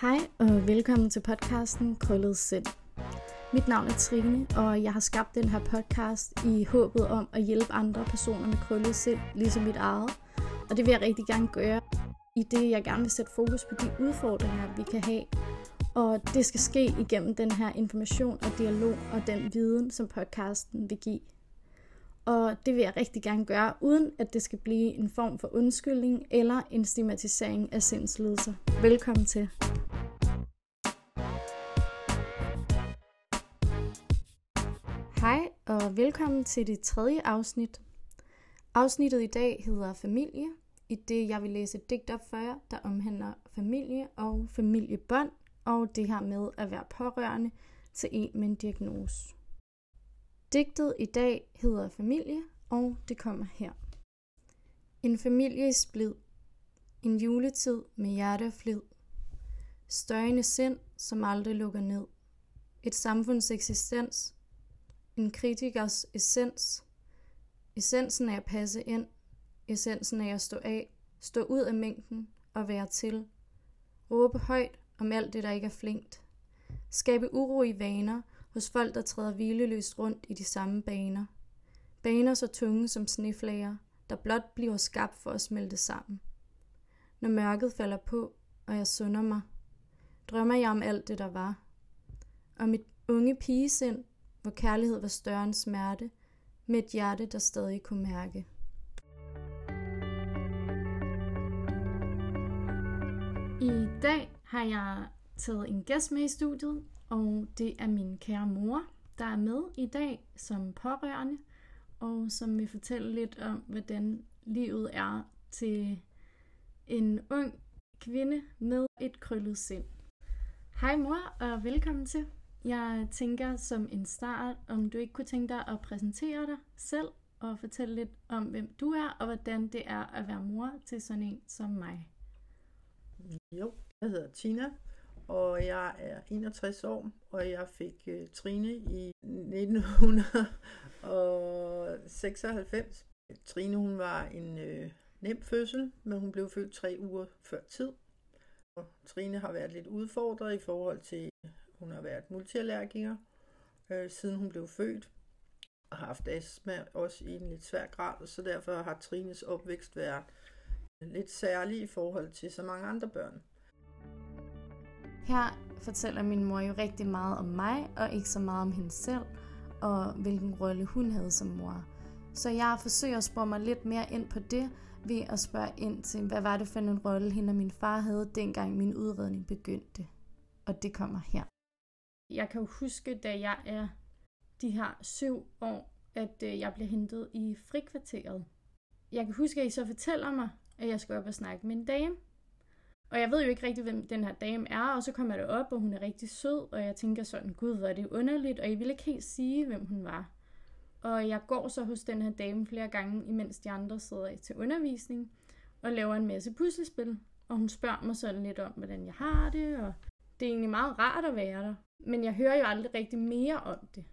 Hej og velkommen til podcasten Krøllet Sind. Mit navn er Trine, og jeg har skabt den her podcast i håbet om at hjælpe andre personer med krøllet sind, ligesom mit eget. Og det vil jeg rigtig gerne gøre, i det jeg gerne vil sætte fokus på de udfordringer, vi kan have. Og det skal ske igennem den her information og dialog og den viden, som podcasten vil give. Og det vil jeg rigtig gerne gøre, uden at det skal blive en form for undskyldning eller en stigmatisering af sindslidelser. Velkommen til. Og velkommen til det tredje afsnit. Afsnittet i dag hedder Familie, i det jeg vil læse et digt op for jer, der omhandler familie og familiebånd, og det her med at være pårørende til en med en diagnose. Digtet i dag hedder Familie, og det kommer her. En familie i splid. En juletid med hjerte og flid. Støjende sind, som aldrig lukker ned. Et samfunds eksistens. En kritikers essens. Essensen af at passe ind. Essensen af at stå af. Stå ud af mængden og være til. Råbe højt om alt det, der ikke er flinkt. Skabe uro i vaner – hos folk, der træder hvileløst rundt i de samme baner. Baner så tunge som sneflager, der blot bliver skabt for at smelte sammen. Når mørket falder på, og jeg sunder mig, drømmer jeg om alt det, der var. Og mit unge pigesind, hvor kærlighed var større end smerte, med et hjerte, der stadig kunne mærke. I dag har jeg taget en gæst med i studiet, og det er min kære mor, der er med i dag som pårørende, og som vil fortælle lidt om, hvordan livet er til en ung kvinde med et krøllet sind. Hej mor, og velkommen til. Jeg tænker som en start, om du ikke kunne tænke dig at præsentere dig selv og fortælle lidt om, hvem du er, og hvordan det er at være mor til sådan en som mig. Jo, jeg hedder Tina, og jeg er 61 år, og jeg fik uh, Trine i 1996. Trine hun var en uh, nem fødsel, men hun blev født tre uger før tid. Og Trine har været lidt udfordret i forhold til, hun har været multiallergiker, øh, siden hun blev født og har haft astma også i en lidt svær grad, så derfor har Trines opvækst været lidt særlig i forhold til så mange andre børn. Her fortæller min mor jo rigtig meget om mig, og ikke så meget om hende selv, og hvilken rolle hun havde som mor. Så jeg forsøger at spore mig lidt mere ind på det, ved at spørge ind til, hvad var det for en rolle, hende og min far havde, dengang min udredning begyndte. Og det kommer her. Jeg kan jo huske, da jeg er de her syv år, at øh, jeg blev hentet i frikvarteret. Jeg kan huske, at I så fortæller mig, at jeg skal op og snakke med en dame. Og jeg ved jo ikke rigtig, hvem den her dame er, og så kommer det op, og hun er rigtig sød, og jeg tænker sådan, gud, hvor er det underligt, og jeg ville ikke helt sige, hvem hun var. Og jeg går så hos den her dame flere gange, imens de andre sidder til undervisning, og laver en masse puslespil. Og hun spørger mig sådan lidt om, hvordan jeg har det, og det er egentlig meget rart at være der. Men jeg hører jo aldrig rigtig mere om det.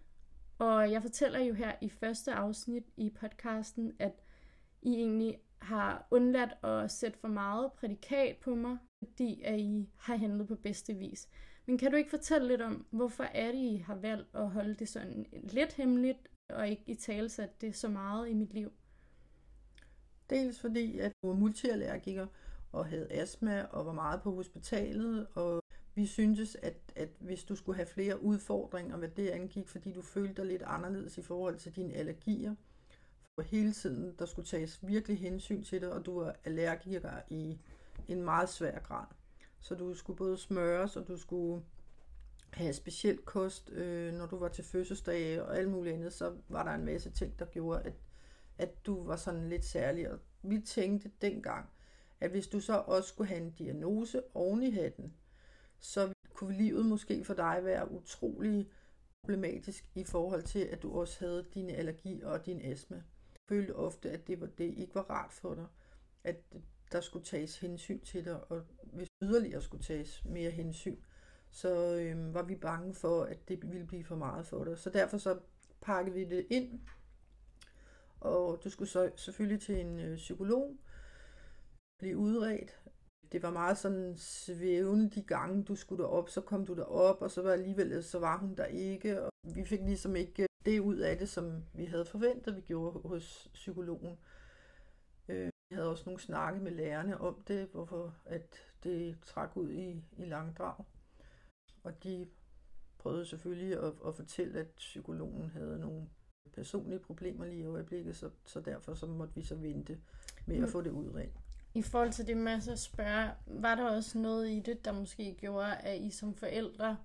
Og jeg fortæller jo her i første afsnit i podcasten, at I egentlig har undladt at sætte for meget prædikat på mig, fordi at I har handlet på bedste vis. Men kan du ikke fortælle lidt om, hvorfor er det, I har valgt at holde det sådan lidt hemmeligt, og ikke i talsat det så meget i mit liv? Dels fordi, at du var multiallergiker og havde astma og var meget på hospitalet, og vi syntes, at, at hvis du skulle have flere udfordringer, hvad det angik, fordi du følte dig lidt anderledes i forhold til dine allergier, for hele tiden, der skulle tages virkelig hensyn til det, og du var allergiker i en meget svær grad. Så du skulle både smøres, og du skulle have speciel kost, øh, når du var til fødselsdag og alt muligt andet, så var der en masse ting, der gjorde, at, at du var sådan lidt særlig. Og vi tænkte dengang, at hvis du så også skulle have en diagnose oven i hatten, så kunne livet måske for dig være utrolig problematisk i forhold til, at du også havde dine allergi og din astma. Jeg følte ofte, at det, var, det ikke var rart for dig, at der skulle tages hensyn til dig, og hvis yderligere skulle tages mere hensyn, så øh, var vi bange for, at det ville blive for meget for dig. Så derfor så pakkede vi det ind, og du skulle så selvfølgelig til en øh, psykolog, blive udredt, det var meget sådan svævende de gange, du skulle derop, så kom du derop, og så var alligevel, så var hun der ikke, og vi fik ligesom ikke det ud af det, som vi havde forventet, vi gjorde hos psykologen. Øh, vi havde også nogle snakke med lærerne om det, hvorfor at det trak ud i, i langdrag. Og de prøvede selvfølgelig at, at fortælle, at psykologen havde nogle personlige problemer lige i øjeblikket, så, så derfor så måtte vi så vente med at mm. få det udredt. I forhold til det med at spørge, var der også noget i det, der måske gjorde, at I som forældre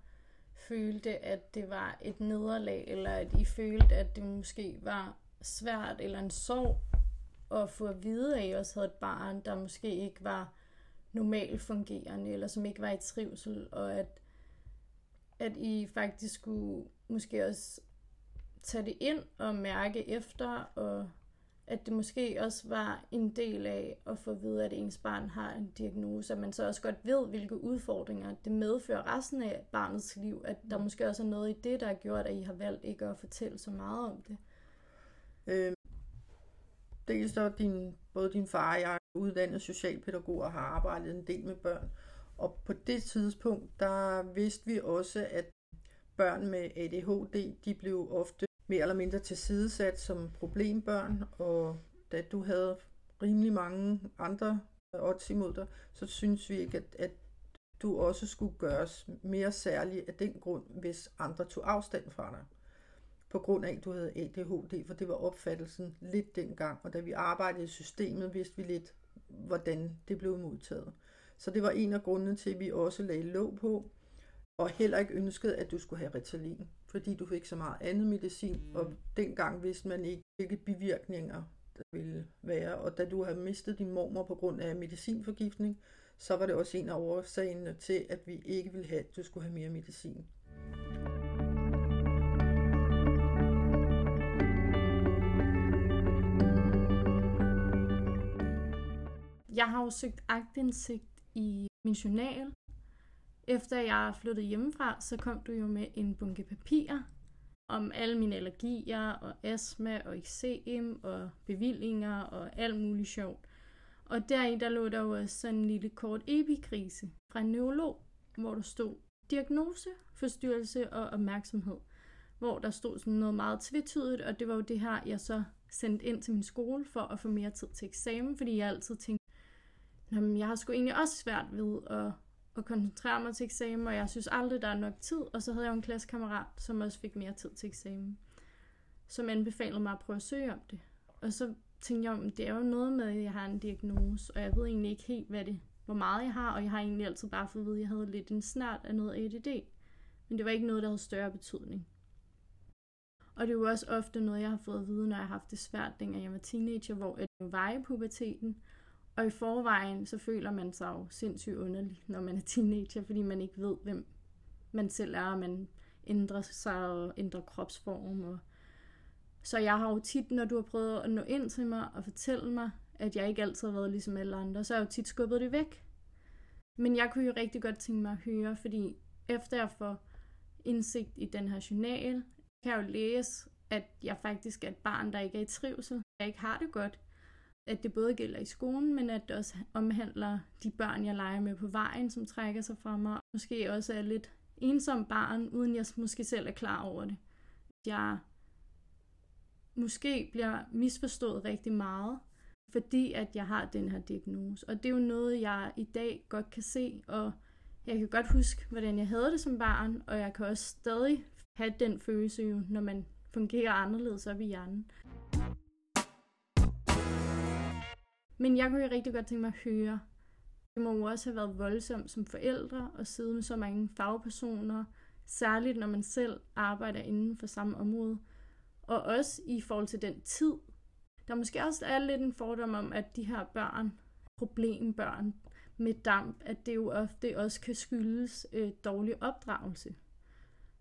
følte, at det var et nederlag, eller at I følte, at det måske var svært eller en sorg at få at vide, at I også havde et barn, der måske ikke var normalt fungerende, eller som ikke var i trivsel, og at, at I faktisk skulle måske også tage det ind og mærke efter, og at det måske også var en del af at få at vide, at ens barn har en diagnose, at man så også godt ved, hvilke udfordringer det medfører resten af barnets liv, at der mm. måske også er noget i det, der har gjort, at I har valgt ikke at fortælle så meget om det. Øh, dels så din, både din far og jeg er uddannet socialpædagog og har arbejdet en del med børn, og på det tidspunkt, der vidste vi også, at børn med ADHD, de blev ofte mere eller mindre tilsidesat som problembørn, og da du havde rimelig mange andre odds imod dig, så synes vi ikke, at, at du også skulle gøres mere særlig af den grund, hvis andre tog afstand fra dig. På grund af, at du havde ADHD, for det var opfattelsen lidt dengang, og da vi arbejdede i systemet, vidste vi lidt, hvordan det blev modtaget. Så det var en af grundene til, at vi også lagde låg på, og heller ikke ønskede, at du skulle have Ritalin fordi du fik så meget andet medicin, mm. og dengang vidste man ikke, hvilke bivirkninger der ville være. Og da du havde mistet din mormor på grund af medicinforgiftning, så var det også en af årsagerne til, at vi ikke ville have, at du skulle have mere medicin. Jeg har jo søgt agtindsigt i min journal, efter jeg flyttede hjemmefra, så kom du jo med en bunke papirer om alle mine allergier og astma og eksem og bevillinger og alt muligt sjovt. Og deri der lå der jo også sådan en lille kort epikrise fra en neurolog, hvor der stod diagnose, forstyrrelse og opmærksomhed. Hvor der stod sådan noget meget tvetydigt, og det var jo det her, jeg så sendte ind til min skole for at få mere tid til eksamen, fordi jeg altid tænkte, jeg har sgu egentlig også svært ved at at koncentrere mig til eksamen, og jeg synes aldrig, der er nok tid. Og så havde jeg en klassekammerat, som også fik mere tid til eksamen, som anbefalede mig at prøve at søge om det. Og så tænkte jeg, om det er jo noget med, at jeg har en diagnose, og jeg ved egentlig ikke helt, hvad det, hvor meget jeg har, og jeg har egentlig altid bare fået at vide, at jeg havde lidt en snart af noget ADD. Men det var ikke noget, der havde større betydning. Og det er jo også ofte noget, jeg har fået at vide, når jeg har haft det svært, dengang jeg var teenager, hvor jeg var i puberteten, og i forvejen, så føler man sig jo sindssygt underlig, når man er teenager, fordi man ikke ved, hvem man selv er, og man ændrer sig og ændrer kropsform. Og... Så jeg har jo tit, når du har prøvet at nå ind til mig og fortælle mig, at jeg ikke altid har været ligesom alle andre, så har jeg jo tit skubbet det væk. Men jeg kunne jo rigtig godt tænke mig at høre, fordi efter jeg får indsigt i den her journal, kan jeg jo læse, at jeg faktisk er et barn, der ikke er i trivsel. Jeg ikke har det godt at det både gælder i skolen, men at det også omhandler de børn, jeg leger med på vejen, som trækker sig fra mig. Måske også er lidt ensom barn, uden jeg måske selv er klar over det. Jeg måske bliver misforstået rigtig meget, fordi at jeg har den her diagnose. Og det er jo noget, jeg i dag godt kan se, og jeg kan godt huske, hvordan jeg havde det som barn, og jeg kan også stadig have den følelse jo, når man fungerer anderledes op i hjernen. Men jeg kunne jo rigtig godt tænke mig at høre, det må jo også have været voldsomt som forældre at sidde med så mange fagpersoner, særligt når man selv arbejder inden for samme område. Og også i forhold til den tid. Der måske også er lidt en fordom om, at de her børn, problembørn med damp, at det jo ofte også kan skyldes øh, dårlig opdragelse.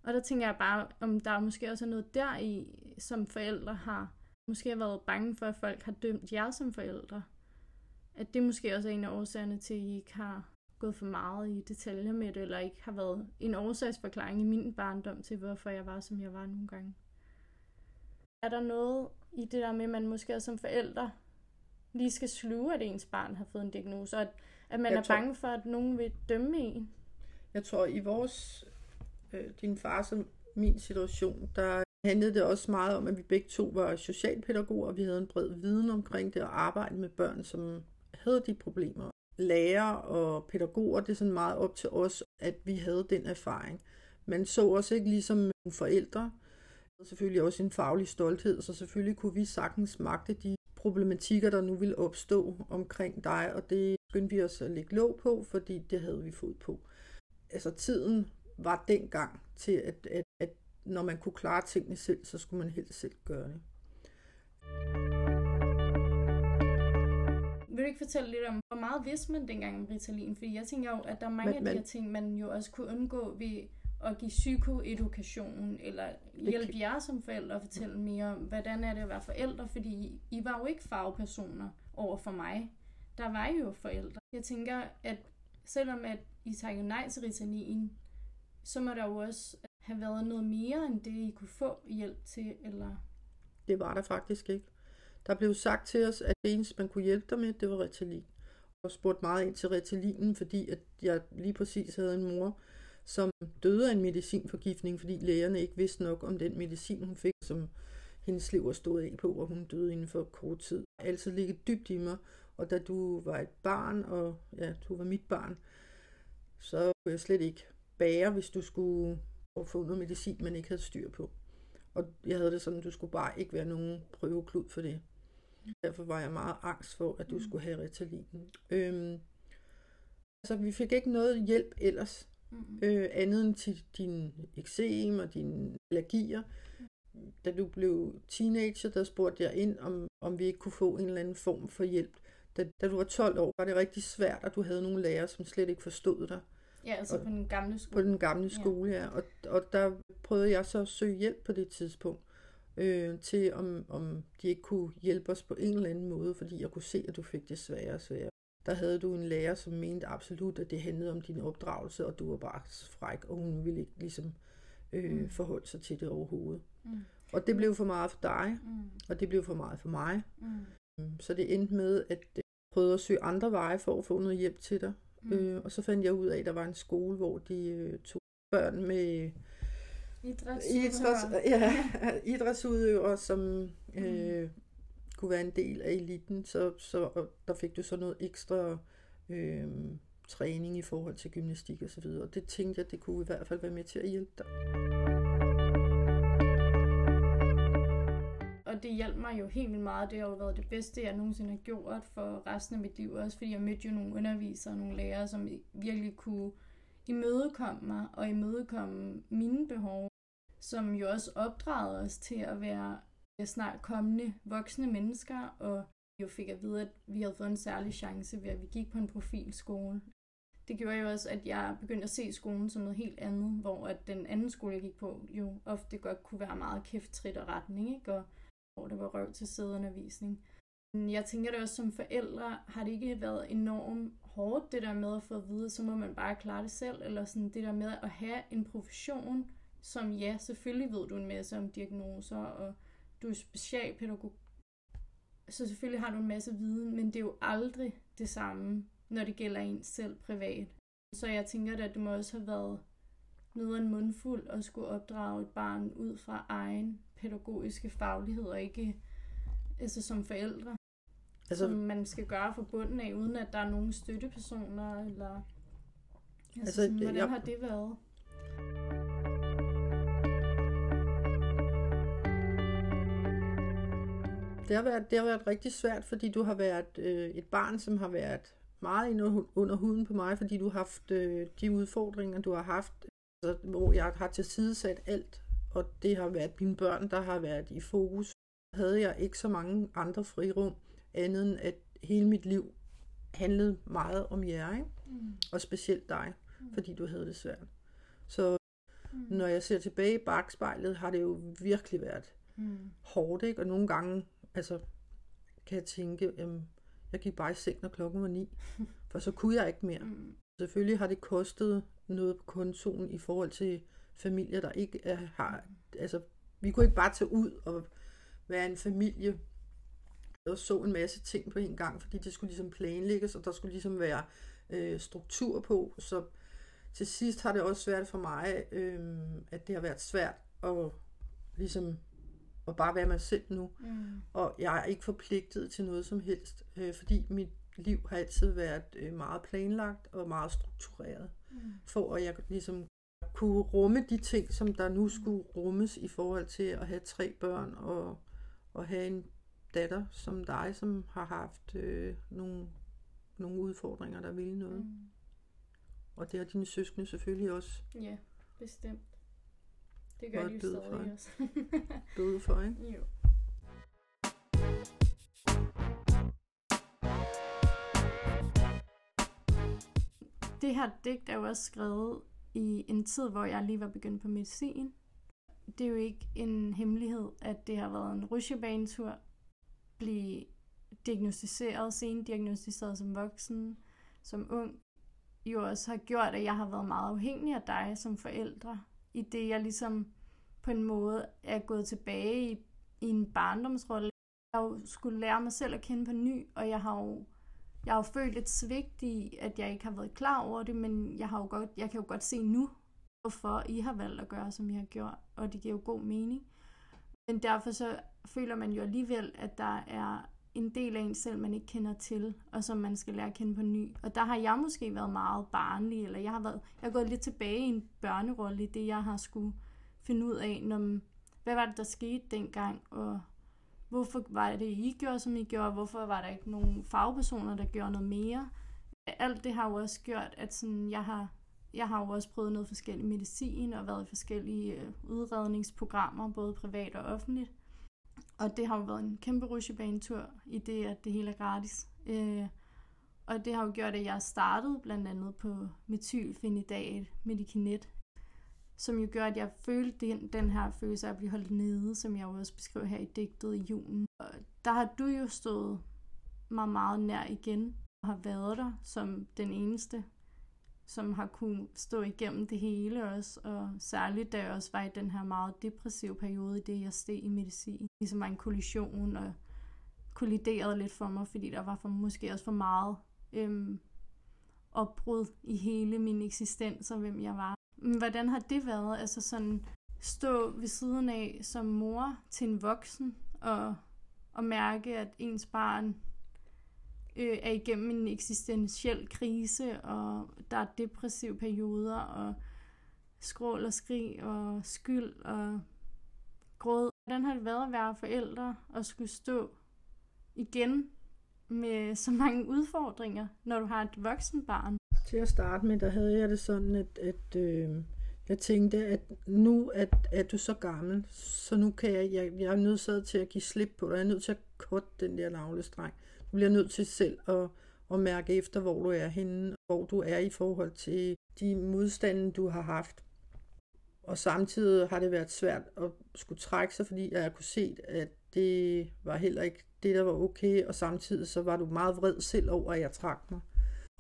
Og der tænker jeg bare, om der måske også er noget der i, som forældre har måske har været bange for, at folk har dømt jer som forældre at det måske også er en af årsagerne til, at I ikke har gået for meget i detaljer med det, eller ikke har været en årsagsforklaring i min barndom til, hvorfor jeg var, som jeg var nogle gange. Er der noget i det der med, at man måske også som forældre lige skal sluge, at ens barn har fået en diagnose, og at, At man Jeg er tror- bange for, at nogen vil dømme en. Jeg tror, i vores, øh, din fars og min situation, der handlede det også meget om, at vi begge to var socialpædagoger, og vi havde en bred viden omkring det at arbejde med børn, som havde de problemer. Lærer og pædagoger, det er sådan meget op til os, at vi havde den erfaring. Man så os ikke ligesom forældre, og selvfølgelig også en faglig stolthed, så selvfølgelig kunne vi sagtens magte de problematikker, der nu ville opstå omkring dig, og det skyndte vi os at lægge låg på, fordi det havde vi fået på altså tiden var dengang til, at, at, at når man kunne klare tingene selv, så skulle man helst selv gøre det. Ikke fortælle lidt om, hvor meget vidste man dengang om Ritalin? Fordi jeg tænker jo, at der er mange Men- af de her ting, man jo også kunne undgå ved at give psykoedukation, eller hjælpe jer som forældre at fortælle mere om, hvordan er det at være forældre, fordi I var jo ikke fagpersoner over for mig. Der var I jo forældre. Jeg tænker, at selvom at I takkede nej til Ritalin, så må der jo også have været noget mere end det, I kunne få hjælp til, eller... Det var der faktisk ikke. Der blev sagt til os, at det eneste, man kunne hjælpe dig med, det var Ritalin. Og spurgte meget ind til Ritalinen, fordi at jeg lige præcis havde en mor, som døde af en medicinforgiftning, fordi lægerne ikke vidste nok om den medicin, hun fik, som hendes liv var stået af på, og hun døde inden for kort tid. Altså, det har ligget dybt i mig, og da du var et barn, og ja, du var mit barn, så kunne jeg slet ikke bære, hvis du skulle få noget medicin, man ikke havde styr på. Og jeg havde det sådan, at du skulle bare ikke være nogen prøveklud for det. Derfor var jeg meget angst for, at du Mm. skulle have Ritalinen. Øhm, altså, vi fik ikke noget hjælp ellers, Mm. øh, andet end til din eksem og dine allergier. Da du blev teenager, der spurgte jeg ind, om, om vi ikke kunne få en eller anden form for hjælp. Da, da du var 12 år, var det rigtig svært, at du havde nogle lærere, som slet ikke forstod dig Ja, altså Og- på den gamle på skole. den gamle skole, ja. Og, og der prøvede jeg så at søge hjælp på det tidspunkt, øh, til om, om de ikke kunne hjælpe os på en eller anden måde, fordi jeg kunne se, at du fik det sværere og sværere. Der havde du en lærer, som mente absolut, at det handlede om din opdragelse, og du var bare fræk, og hun ville ikke ligesom øh, Mm. mm. forholde sig til det overhovedet. Mm. Og det blev for meget for dig, Mm. og det blev for meget for mig. Mm. Så det endte med, at jeg prøvede at søge andre veje for at få noget hjælp til dig. Mm. Mm. Øh, og så fandt jeg ud af, at der var en skole, hvor de øh, tog børn med idræts, ja, idrætsudøvere, som øh, kunne være en del af eliten. Så, så og der fik du så noget ekstra øh, træning i forhold til gymnastik og så videre. Og det tænkte jeg, det kunne i hvert fald være med til at hjælpe dig. Og det hjalp mig jo helt vildt meget. Det har jo været det bedste, jeg nogensinde har gjort for resten af mit liv. Også fordi jeg mødte jo nogle undervisere og nogle lærere, som virkelig kunne imødekomme mig og imødekomme mine behov. Som jo også opdragede os til at være snart kommende voksne mennesker. Og jo fik at vide, at vi havde fået en særlig chance ved, at vi gik på en profilskole. Det gjorde jo også, at jeg begyndte at se skolen som noget helt andet, hvor at den anden skole, jeg gik på, jo ofte godt kunne være meget kæfttrit og retning, ikke? Og hvor der var røv til sædeundervisning. Men Jeg tænker det også som forældre, har det ikke været enormt hårdt, det der med at få at vide, så må man bare klare det selv, eller sådan det der med at have en profession, som ja, selvfølgelig ved du en masse om diagnoser, og du er specialpædagog, så selvfølgelig har du en masse viden, men det er jo aldrig det samme, når det gælder en selv privat. Så jeg tænker at det må også have været noget af en mundfuld at skulle opdrage et barn ud fra egen pædagogiske faglighed, og ikke altså som forældre, altså, som man skal gøre fra bunden af, uden at der er nogen støttepersoner, eller Altså, altså sådan, hvordan jeg- har det været? Det, har været, det har været rigtig svært, fordi du har været øh, et barn, som har været meget inde under- huden på mig, fordi du har haft øh, de udfordringer, du har haft, altså, hvor jeg har tilsidesat alt, og det har været mine børn, der har været i fokus. Havde jeg ikke så mange andre frirum, andet end at hele mit liv handlede meget om jer, ikke? Mm. og specielt dig, Mm. fordi du havde det svært. Så Mm. når jeg ser tilbage i bagspejlet, har det jo virkelig været Mm. hårdt, ikke? Og nogle gange, altså, kan jeg tænke, jamen, jeg gik bare i seng, når klokken var ni, for så kunne jeg ikke mere. Mm. Selvfølgelig har det kostet noget på kontoen i forhold til familier, der ikke er, har, altså, vi kunne ikke bare tage ud og være en familie, og så en masse ting på en gang, fordi det skulle ligesom planlægges, og der skulle ligesom være øh, struktur på, så til sidst har det også været for mig, øh, at det har været svært at ligesom at bare være mig selv nu. Mm. Og jeg er ikke forpligtet til noget som helst, øh, fordi mit liv har altid været øh, meget planlagt og meget struktureret, mm. for at jeg ligesom kunne rumme de ting, som der nu skulle rummes i forhold til at have tre børn og, og have en datter som dig, som har haft øh, nogle, nogle udfordringer, der ville noget. Mm. Og det har dine søskende selvfølgelig også. Ja, bestemt. Det gør de jo stadig for, også. døde for, ikke? Jo. Det her digt er jo også skrevet i en tid, hvor jeg lige var begyndt på medicin. Det er jo ikke en hemmelighed, at det har været en rusjebanetur. Blive diagnostiseret, sen diagnostiseret som voksen, som ung, jo også har gjort, at jeg har været meget afhængig af dig som forældre. I det, jeg ligesom på en måde er gået tilbage i, i en barndomsrolle. Jeg har jo skulle lære mig selv at kende på ny, og jeg har jo jeg har jo følt et svigt i, at jeg ikke har været klar over det, men jeg, har jo godt, jeg kan jo godt se nu, hvorfor I har valgt at gøre, som I har gjort, og det giver jo god mening. Men derfor så føler man jo alligevel, at der er en del af en selv, man ikke kender til, og som man skal lære at kende på ny. Og der har jeg måske været meget barnlig, eller jeg har, været, jeg har gået lidt tilbage i en børnerolle i det, jeg har skulle finde ud af, når, hvad var det, der skete dengang, og Hvorfor var det, I gjorde, som I gjorde? Hvorfor var der ikke nogen fagpersoner, der gjorde noget mere? Alt det har jo også gjort, at sådan, jeg har jeg har jo også prøvet noget forskellig medicin og været i forskellige øh, udredningsprogrammer, både privat og offentligt. Og det har jo været en kæmpe rusjebanetur i det, at det hele er gratis. Øh, og det har jo gjort, at jeg startede blandt andet på metylfenidat, medikinet, som jo gør, at jeg følte den, den her følelse af at blive holdt nede, som jeg også beskrev her i digtet i julen. Og der har du jo stået mig meget nær igen, og har været der som den eneste, som har kunne stå igennem det hele også, og særligt da jeg også var i den her meget depressive periode, i det jeg steg i medicin. Ligesom var en kollision, og kolliderede lidt for mig, fordi der var for, måske også for meget øhm, opbrud i hele min eksistens og hvem jeg var. Hvordan har det været? Altså sådan stå ved siden af som mor til en voksen og, og mærke, at ens barn øh, er igennem en eksistentiel krise, og der er depressive perioder, og skrål og skrig, og skyld og gråd. Hvordan har det været at være forældre og skulle stå igen med så mange udfordringer, når du har et voksen barn? Til at starte med, der havde jeg det sådan, at, at øh, jeg tænkte, at nu at, er du så gammel, så nu kan jeg, jeg, jeg er nødt til at give slip på dig. Jeg er nødt til at kutte den der navlestreng. Du bliver nødt til selv at, at mærke efter, hvor du er henne, hvor du er i forhold til de modstande, du har haft. Og samtidig har det været svært at skulle trække sig, fordi jeg kunne se, at det var heller ikke det, der var okay, og samtidig så var du meget vred selv over, at jeg trak mig.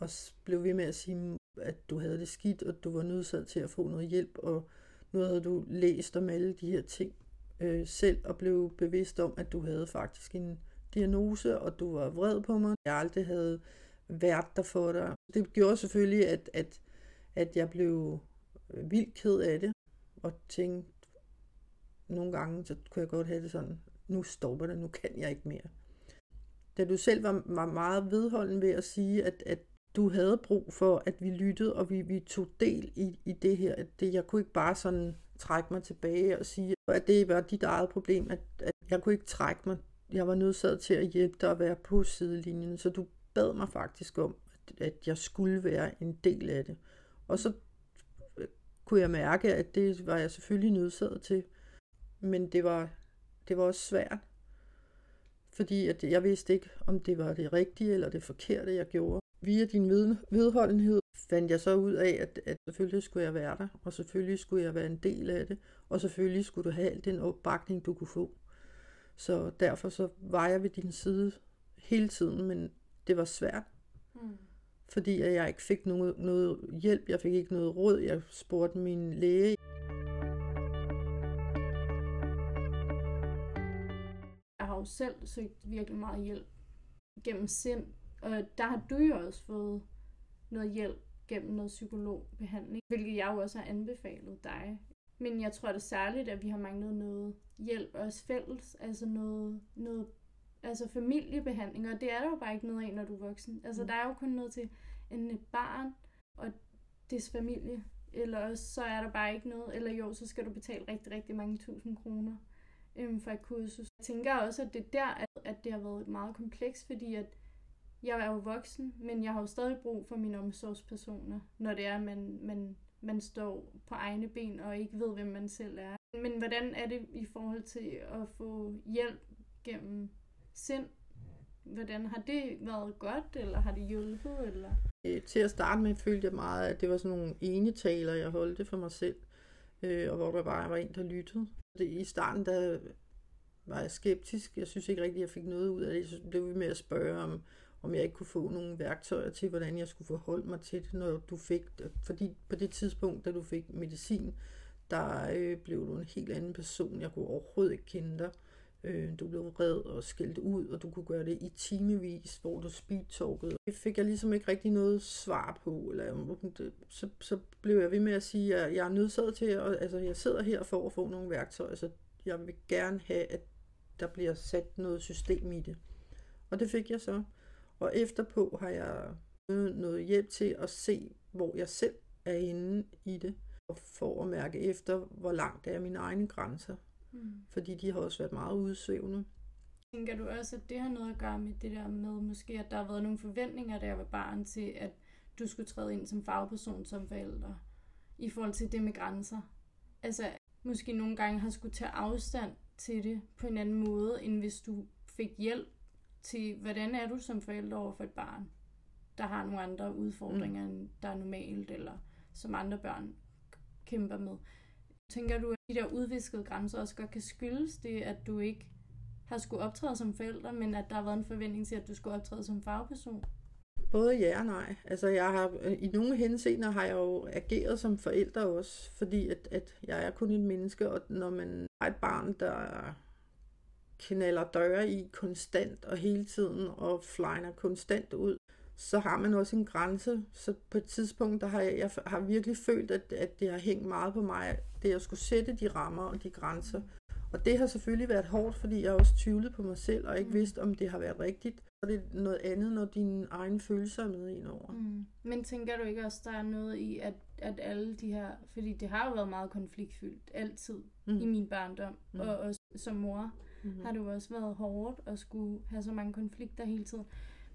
Og blev ved med at sige, at du havde det skidt, og du var nødsaget til at få noget hjælp, og nu havde du læst om alle de her ting øh, selv, og blev bevidst om, at du havde faktisk en diagnose, og du var vred på mig. Jeg aldrig havde været der for dig. Det gjorde selvfølgelig, at, at, at jeg blev vildt ked af det, og tænkte, nogle gange, så kunne jeg godt have det sådan, nu stopper det, nu kan jeg ikke mere. Da du selv var, var meget vedholden ved at sige, at, at du havde brug for, at vi lyttede, og vi, vi tog del i, i det her. At det, jeg kunne ikke bare sådan trække mig tilbage og sige, at det var dit eget problem, at, at jeg kunne ikke trække mig. Jeg var nødsaget til at hjælpe dig at være på sidelinjen, så du bad mig faktisk om, at, jeg skulle være en del af det. Og så øh, kunne jeg mærke, at det var jeg selvfølgelig nødsaget til. Men det var, det var også svært. Fordi at jeg vidste ikke, om det var det rigtige eller det forkerte, jeg gjorde via din vedholdenhed fandt jeg så ud af, at, at selvfølgelig skulle jeg være der, og selvfølgelig skulle jeg være en del af det, og selvfølgelig skulle du have al den opbakning, du kunne få. Så derfor så var jeg ved din side hele tiden, men det var svært. Mm. Fordi jeg ikke fik noget, noget hjælp, jeg fik ikke noget råd, jeg spurgte min læge. Jeg har jo selv søgt virkelig meget hjælp gennem sind og der har du jo også fået noget hjælp gennem noget psykologbehandling, hvilket jeg jo også har anbefalet dig. Men jeg tror det særligt, at vi har manglet noget hjælp også fælles, altså noget, noget altså familiebehandling, og det er der jo bare ikke noget af, når du er voksen. Altså, mm. der er jo kun noget til en et barn og dets familie, eller også så er der bare ikke noget, eller jo, så skal du betale rigtig, rigtig mange tusind kroner øhm, for et kursus. Jeg tænker også, at det er der, at, at det har været meget komplekst, fordi at jeg er jo voksen, men jeg har jo stadig brug for mine omsorgspersoner, når det er, at man, man, man står på egne ben og ikke ved, hvem man selv er. Men hvordan er det i forhold til at få hjælp gennem sind? Hvordan har det været godt, eller har det hjulpet? Eller? Øh, til at starte med følte jeg meget, at det var sådan nogle enetaler, jeg holdt det for mig selv, øh, og hvor der bare var en, der lyttede. Det, I starten der var jeg skeptisk. Jeg synes ikke rigtigt, at jeg fik noget ud af det. Så blev vi med at spørge, om, om jeg ikke kunne få nogle værktøjer til, hvordan jeg skulle forholde mig til det, når du fik Fordi på det tidspunkt, da du fik medicin, der øh, blev du en helt anden person. Jeg kunne overhovedet ikke kende dig. Øh, du blev vred og skældt ud, og du kunne gøre det i timevis, hvor du speedtalkede. Det fik jeg ligesom ikke rigtig noget svar på. Eller, øh, så, så blev jeg ved med at sige, at jeg er nødsaget til, at altså, jeg sidder her for at få nogle værktøjer, så jeg vil gerne have, at der bliver sat noget system i det. Og det fik jeg så. Og efterpå har jeg noget hjælp til at se, hvor jeg selv er inde i det, og for at mærke efter, hvor langt er mine egne grænser. Mm. Fordi de har også været meget udsøvende. Tænker du også, at det har noget at gøre med det der med, måske at der har været nogle forventninger, der var barn til, at du skulle træde ind som fagperson som forælder, i forhold til det med grænser? Altså, måske nogle gange har skulle tage afstand til det på en anden måde, end hvis du fik hjælp til, hvordan er du som forælder over for et barn, der har nogle andre udfordringer, mm. end der er normalt, eller som andre børn kæmper med. Tænker du, at de der udviskede grænser også godt kan skyldes det, at du ikke har skulle optræde som forælder, men at der har været en forventning til, at du skulle optræde som fagperson? Både ja og nej. Altså jeg har, i nogle henseender har jeg jo ageret som forælder også, fordi at, at jeg er kun et menneske, og når man har et barn, der knaller døre i konstant og hele tiden, og flyner konstant ud, så har man også en grænse. Så på et tidspunkt, der har jeg, jeg har virkelig følt, at, at det har hængt meget på mig, det jeg skulle sætte de rammer og de grænser. Og det har selvfølgelig været hårdt, fordi jeg også tvivlet på mig selv, og ikke mm. vidst, om det har været rigtigt. Og det er noget andet, når dine egne følelser er med ind over. Mm. Men tænker du ikke også, der er noget i, at, at alle de her... Fordi det har jo været meget konfliktfyldt, altid, mm. i min barndom, mm. og også som mor mm. har det jo også været hårdt at skulle have så mange konflikter hele tiden.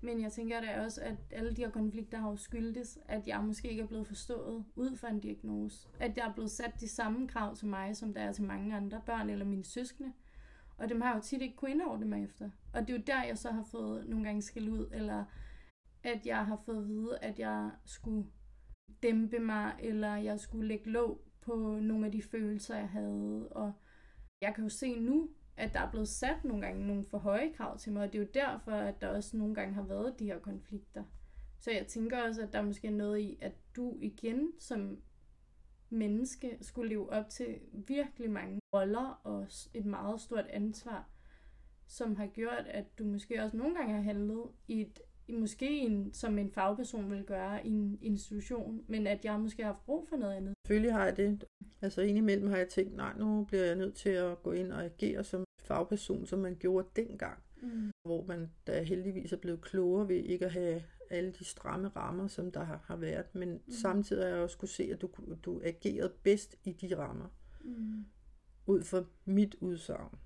Men jeg tænker da også, at alle de her konflikter har jo skyldes, at jeg måske ikke er blevet forstået ud fra en diagnose. At jeg er blevet sat de samme krav til mig, som der er til mange andre børn eller mine søskende. Og dem har jeg jo tit ikke kunnet indordne mig efter. Og det er jo der, jeg så har fået nogle gange skæld ud, eller at jeg har fået at vide, at jeg skulle dæmpe mig, eller jeg skulle lægge låg på nogle af de følelser, jeg havde. Og jeg kan jo se nu, at der er blevet sat nogle gange nogle for høje krav til mig, og det er jo derfor, at der også nogle gange har været de her konflikter. Så jeg tænker også, at der er måske noget i, at du igen som menneske skulle leve op til virkelig mange roller og et meget stort ansvar, som har gjort, at du måske også nogle gange har handlet i et måske en, som en fagperson vil gøre i en institution, men at jeg måske har haft brug for noget andet. Selvfølgelig har jeg det. Altså indimellem har jeg tænkt, nej, nu bliver jeg nødt til at gå ind og agere som fagperson, som man gjorde dengang. Mm. Hvor man da heldigvis er blevet klogere ved ikke at have alle de stramme rammer, som der har, har været. Men mm. samtidig har jeg også kunne se, at du, du agerede bedst i de rammer. Mm. Ud fra mit udsagn.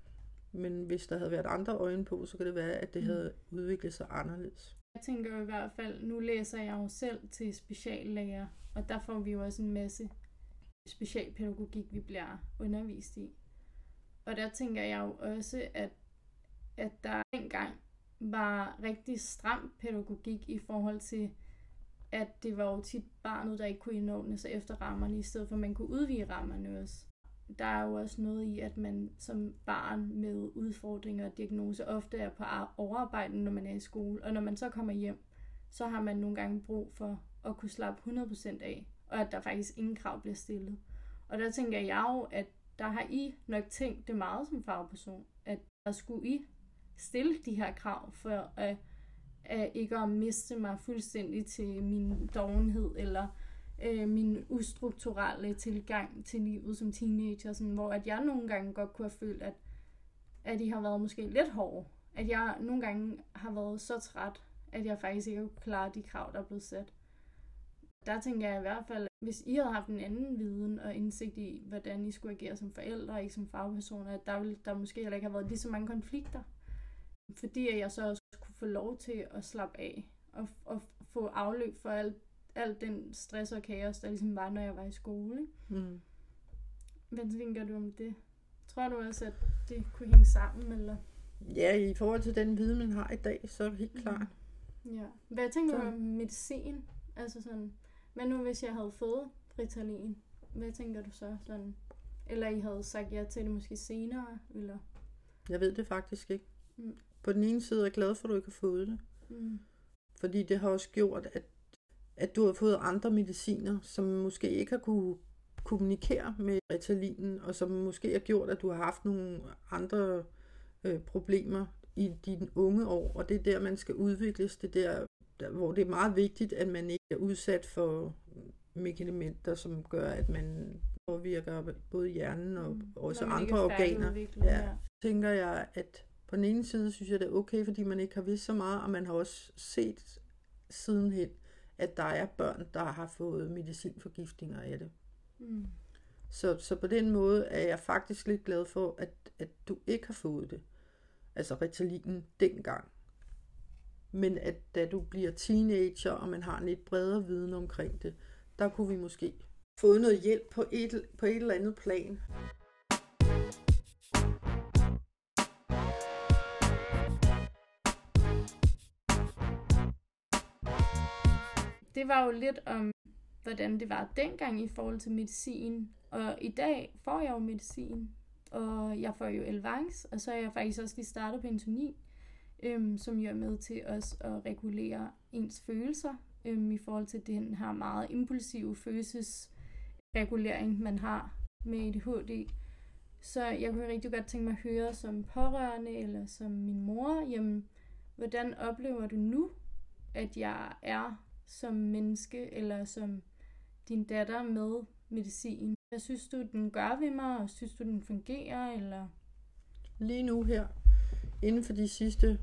Men hvis der havde været andre øjne på, så kan det være, at det mm. havde udviklet sig anderledes. Jeg tænker i hvert fald, nu læser jeg jo selv til speciallæger, og der får vi jo også en masse specialpædagogik, vi bliver undervist i. Og der tænker jeg jo også, at, at der engang var rigtig stram pædagogik i forhold til, at det var jo tit barnet, der ikke kunne indordne sig efter rammerne, i stedet for at man kunne udvide rammerne også. Der er jo også noget i, at man som barn med udfordringer og diagnoser ofte er på overarbejde, når man er i skole. Og når man så kommer hjem, så har man nogle gange brug for at kunne slappe 100% af, og at der faktisk ingen krav bliver stillet. Og der tænker jeg jo, at der har I nok tænkt det meget som fagperson, at der skulle I stille de her krav for at at ikke at miste mig fuldstændig til min dovenhed, eller øh, min ustrukturelle tilgang til livet som teenager, sådan, hvor at jeg nogle gange godt kunne have følt, at, at I har været måske lidt hårde. At jeg nogle gange har været så træt, at jeg faktisk ikke kunne klare de krav, der er blevet sat. Der tænker jeg i hvert fald, hvis I havde haft en anden viden og indsigt i, hvordan I skulle agere som forældre og ikke som fagpersoner, at der ville der måske heller ikke have været lige så mange konflikter. Fordi jeg så også kunne få lov til at slappe af og, og få afløb for alt al den stress og kaos, der ligesom var, når jeg var i skole. Mm. Hvad tænker du om det? Tror du også, at det kunne hænge sammen? Eller? Ja, i forhold til den viden, man har i dag, så er det helt klart. Mm. Ja. Hvad tænker Så- du om medicin? Altså sådan, hvad nu hvis jeg havde fået Ritalin? Hvad tænker du så? Sådan? Eller I havde sagt ja til det måske senere? Eller? Jeg ved det faktisk ikke. Mm. På den ene side er jeg glad for, at du ikke har fået det. Mm. Fordi det har også gjort, at, at du har fået andre mediciner, som måske ikke har kunne kommunikere med Ritalinen, og som måske har gjort, at du har haft nogle andre øh, problemer i dine unge år. Og det er der, man skal udvikles. Det er der, der, hvor det er meget vigtigt, at man ikke er udsat for medicamenter, som gør, at man påvirker både hjernen og Mm. også Når andre er organer. færdigudviklet, Ja. tænker jeg, at på den ene side synes jeg, det er okay, fordi man ikke har vidst så meget, og man har også set sidenhen, at der er børn, der har fået medicinforgiftninger af det. Mm. Så, så på den måde er jeg faktisk lidt glad for, at, at du ikke har fået det. Altså Ritalinen dengang. Men at da du bliver teenager, og man har en lidt bredere viden omkring det, der kunne vi måske få noget hjælp på et, på et eller andet plan. Det var jo lidt om, hvordan det var dengang i forhold til medicin. Og i dag får jeg jo medicin, og jeg får jo Elvangs, og så er jeg faktisk også lige startet på intonin øhm, som jo er med til også at regulere ens følelser øhm, i forhold til den her meget impulsive følelsesregulering, man har med ADHD. Så jeg kunne rigtig godt tænke mig at høre som pårørende eller som min mor, jamen, hvordan oplever du nu, at jeg er som menneske eller som din datter med medicin? Hvad synes du, den gør ved mig, og synes du, den fungerer, eller? Lige nu her, inden for de sidste,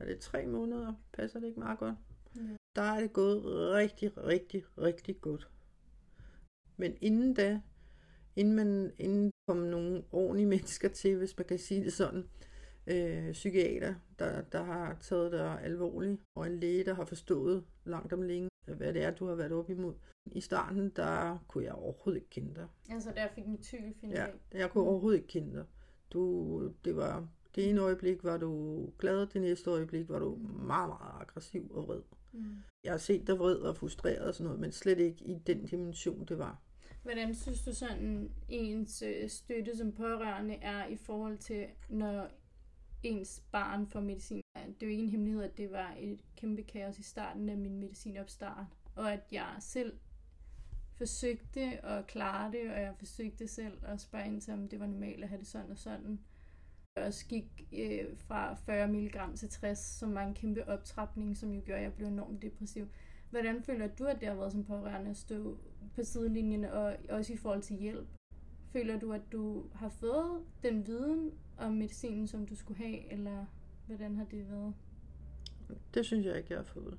er det tre måneder, passer det ikke meget godt, Ja. der er det gået rigtig, rigtig, rigtig godt. Men inden da, inden man inden kom nogle ordentlige mennesker til, hvis man kan sige det sådan, øh, psykiater, der, der har taget dig alvorligt, og en læge, der har forstået langt om længe, hvad det er, du har været op imod. I starten, der kunne jeg overhovedet ikke kende dig. Altså, jeg fik mit tykke Ja, jeg kunne Mm. overhovedet ikke kende dig. Du, det var, det ene øjeblik var du glad, det næste øjeblik var du meget, meget aggressiv og vred. Mm. Jeg har set dig vred og frustreret og sådan noget, men slet ikke i den dimension, det var. Hvordan synes du sådan, ens øh, støtte som pårørende er i forhold til, når ens barn får medicin? Det er jo ikke en hemmelighed, at det var et kæmpe kaos i starten af min medicinopstart, og at jeg selv forsøgte at klare det, og jeg forsøgte selv at spørge ind til, om det var normalt at have det sådan og sådan. Også gik øh, fra 40 mg til 60, som var en kæmpe optrapning, som jo gjorde, at jeg blev enormt depressiv. Hvordan føler du, at det har været som pårørende at stå på sidelinjen, og også i forhold til hjælp? Føler du, at du har fået den viden om medicinen, som du skulle have, eller hvordan har det været? Det synes jeg ikke, jeg har fået.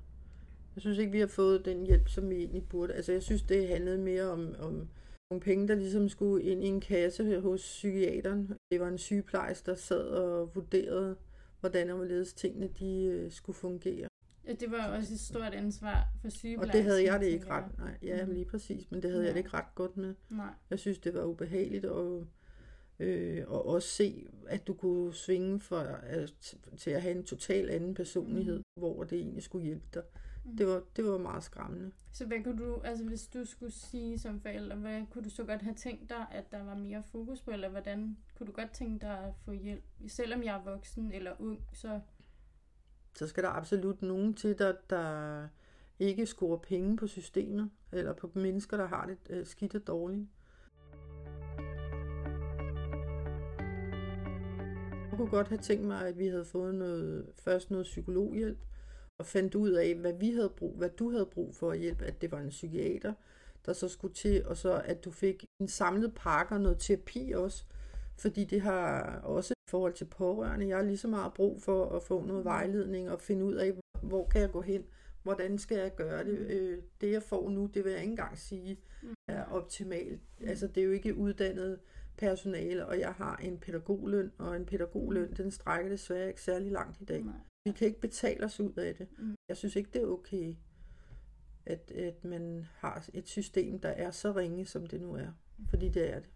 Jeg synes ikke, vi har fået den hjælp, som vi egentlig burde. Altså, jeg synes, det handlede mere om, om nogle penge, der ligesom skulle ind i en kasse hos psykiateren. Det var en sygeplejerske, der sad og vurderede, hvordan og hvorledes tingene de, øh, skulle fungere. Ja, det var også et stort ansvar for Og sygeplejersken. det havde jeg det ikke jeg. ret, nej, ja, Mhm. lige præcis, men det havde jeg Ja. det ikke ret godt med. Nej. Jeg synes, det var ubehageligt, og, øh, og også se, at du kunne svinge for, at, til at have en total anden personlighed, mm. hvor det egentlig skulle hjælpe dig. Mm. Det var, det var meget skræmmende. Så hvad kunne du, altså hvis du skulle sige som forælder, hvad kunne du så godt have tænkt dig, at der var mere fokus på, eller hvordan kunne du godt tænke dig at få hjælp? Selvom jeg er voksen eller ung, så Så skal der absolut nogen til, der, der ikke scorer penge på systemet, eller på mennesker, der har det øh, skidt og dårligt. Jeg kunne godt have tænkt mig, at vi havde fået noget, først noget psykologhjælp, og fandt ud af, hvad vi havde brug, hvad du havde brug for at hjælpe, at det var en psykiater, der så skulle til, og så at du fik en samlet pakke og noget terapi også, fordi det har også i forhold til pårørende, jeg har lige så meget brug for at få noget vejledning og finde ud af, hvor kan jeg gå hen, hvordan skal jeg gøre det. Øh, det jeg får nu, det vil jeg ikke engang sige er optimalt. Altså det er jo ikke uddannet personale, og jeg har en pædagogløn, og en pædagogløn, den strækker desværre ikke særlig langt i dag. Vi kan ikke betale os ud af det. Jeg synes ikke, det er okay, at, at man har et system, der er så ringe, som det nu er. Fordi det er det.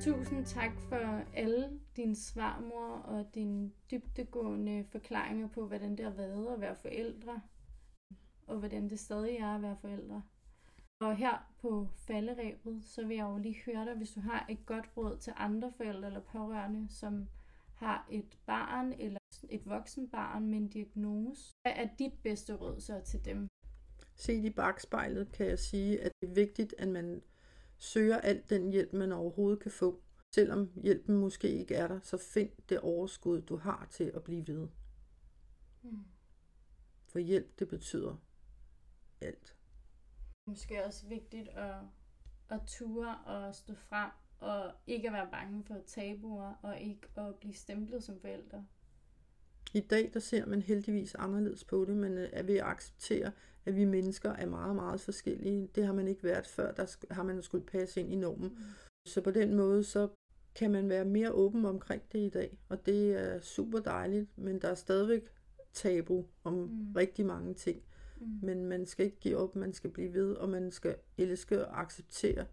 Tusind tak for alle dine svar, mor, og dine dybtegående forklaringer på, hvordan det har været at være forældre, og hvordan det stadig er at være forældre. Og her på falderæbet, så vil jeg jo lige høre dig, hvis du har et godt råd til andre forældre eller pårørende, som har et barn eller et voksen barn med en diagnose. Hvad er dit bedste råd så til dem? Set i bagspejlet kan jeg sige, at det er vigtigt, at man søger alt den hjælp, man overhovedet kan få. Selvom hjælpen måske ikke er der, så find det overskud, du har til at blive ved. Hmm. For hjælp, det betyder alt. Måske også vigtigt at, at ture og stå frem, og ikke at være bange for tabuer, og ikke at blive stemplet som forældre. I dag der ser man heldigvis anderledes på det, men er ved at acceptere, at vi mennesker er meget, meget forskellige. Det har man ikke været før, der har man skulle passe ind i normen. Mm. Så på den måde, så kan man være mere åben omkring det i dag, og det er super dejligt, men der er stadigvæk tabu om mm. rigtig mange ting. Mm. Men man skal ikke give op, man skal blive ved, og man skal elske og acceptere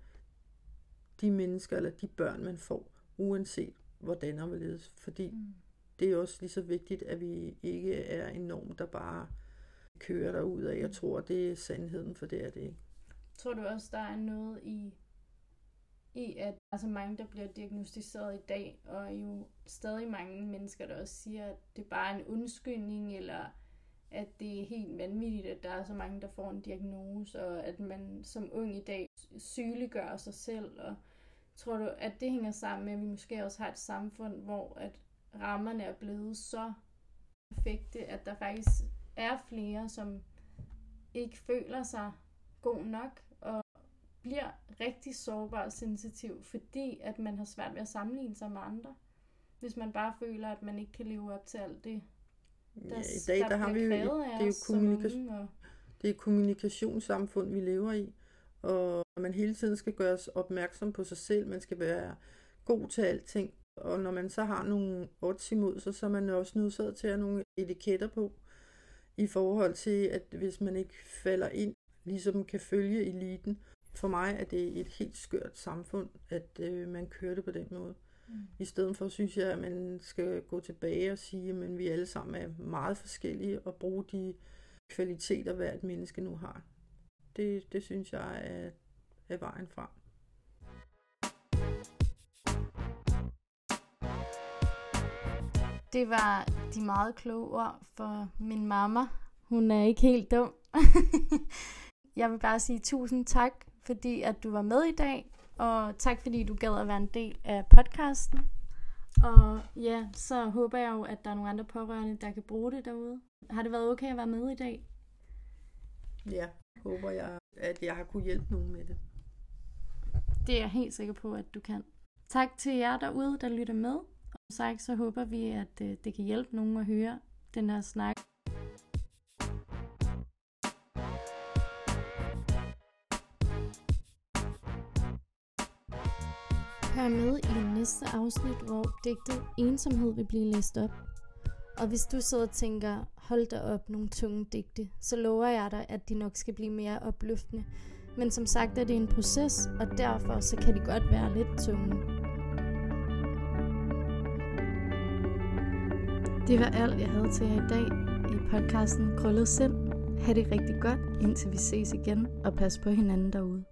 de mennesker eller de børn, man får, uanset hvordan og hvorledes. Fordi mm. det er også lige så vigtigt, at vi ikke er en norm, der bare kører der ud af. Jeg mm. tror, det er sandheden, for det er det ikke. Tror du også, der er noget i, i at altså mange, der bliver diagnostiseret i dag, og jo stadig mange mennesker, der også siger, at det bare er en undskyldning, eller at det er helt vanvittigt, at der er så mange, der får en diagnose, og at man som ung i dag sygeliggør sig selv. Og tror du, at det hænger sammen med, at vi måske også har et samfund, hvor at rammerne er blevet så perfekte, at der faktisk er flere, som ikke føler sig god nok, og bliver rigtig sårbar og sensitiv, fordi at man har svært ved at sammenligne sig med andre. Hvis man bare føler, at man ikke kan leve op til alt det, der, ja, i dag der, der har vi jo, det er jo kommunikation, og... det er kommunikationssamfund, vi lever i, og man hele tiden skal gøres opmærksom på sig selv, man skal være god til alting, og når man så har nogle odds imod sig, så er man også nødt til at have nogle etiketter på, i forhold til, at hvis man ikke falder ind, ligesom kan følge eliten. For mig er det et helt skørt samfund, at øh, man kører det på den måde. Mm. I stedet for synes jeg, at man skal gå tilbage og sige, at vi alle sammen er meget forskellige og bruge de kvaliteter, hvert menneske nu har. Det, det synes jeg er, er vejen frem. Det var de meget kloge ord for min mamma. Hun er ikke helt dum. jeg vil bare sige tusind tak, fordi at du var med i dag, og tak fordi du gad at være en del af podcasten. Og ja, så håber jeg jo, at der er nogle andre pårørende, der kan bruge det derude. Har det været okay at være med i dag? Ja, håber jeg, at jeg har kunne hjælpe nogen med det. Det er jeg helt sikker på, at du kan. Tak til jer derude, der lytter med sagt, så håber vi, at øh, det kan hjælpe nogen at høre den her snak. Hør med i næste afsnit, hvor digtet Ensomhed vil blive læst op. Og hvis du sidder og tænker, hold da op nogle tunge digte, så lover jeg dig, at de nok skal blive mere opløftende. Men som sagt er det en proces, og derfor så kan de godt være lidt tunge. Det var alt, jeg havde til jer i dag i podcasten Krøllet Sind. Ha' det rigtig godt, indtil vi ses igen, og pas på hinanden derude.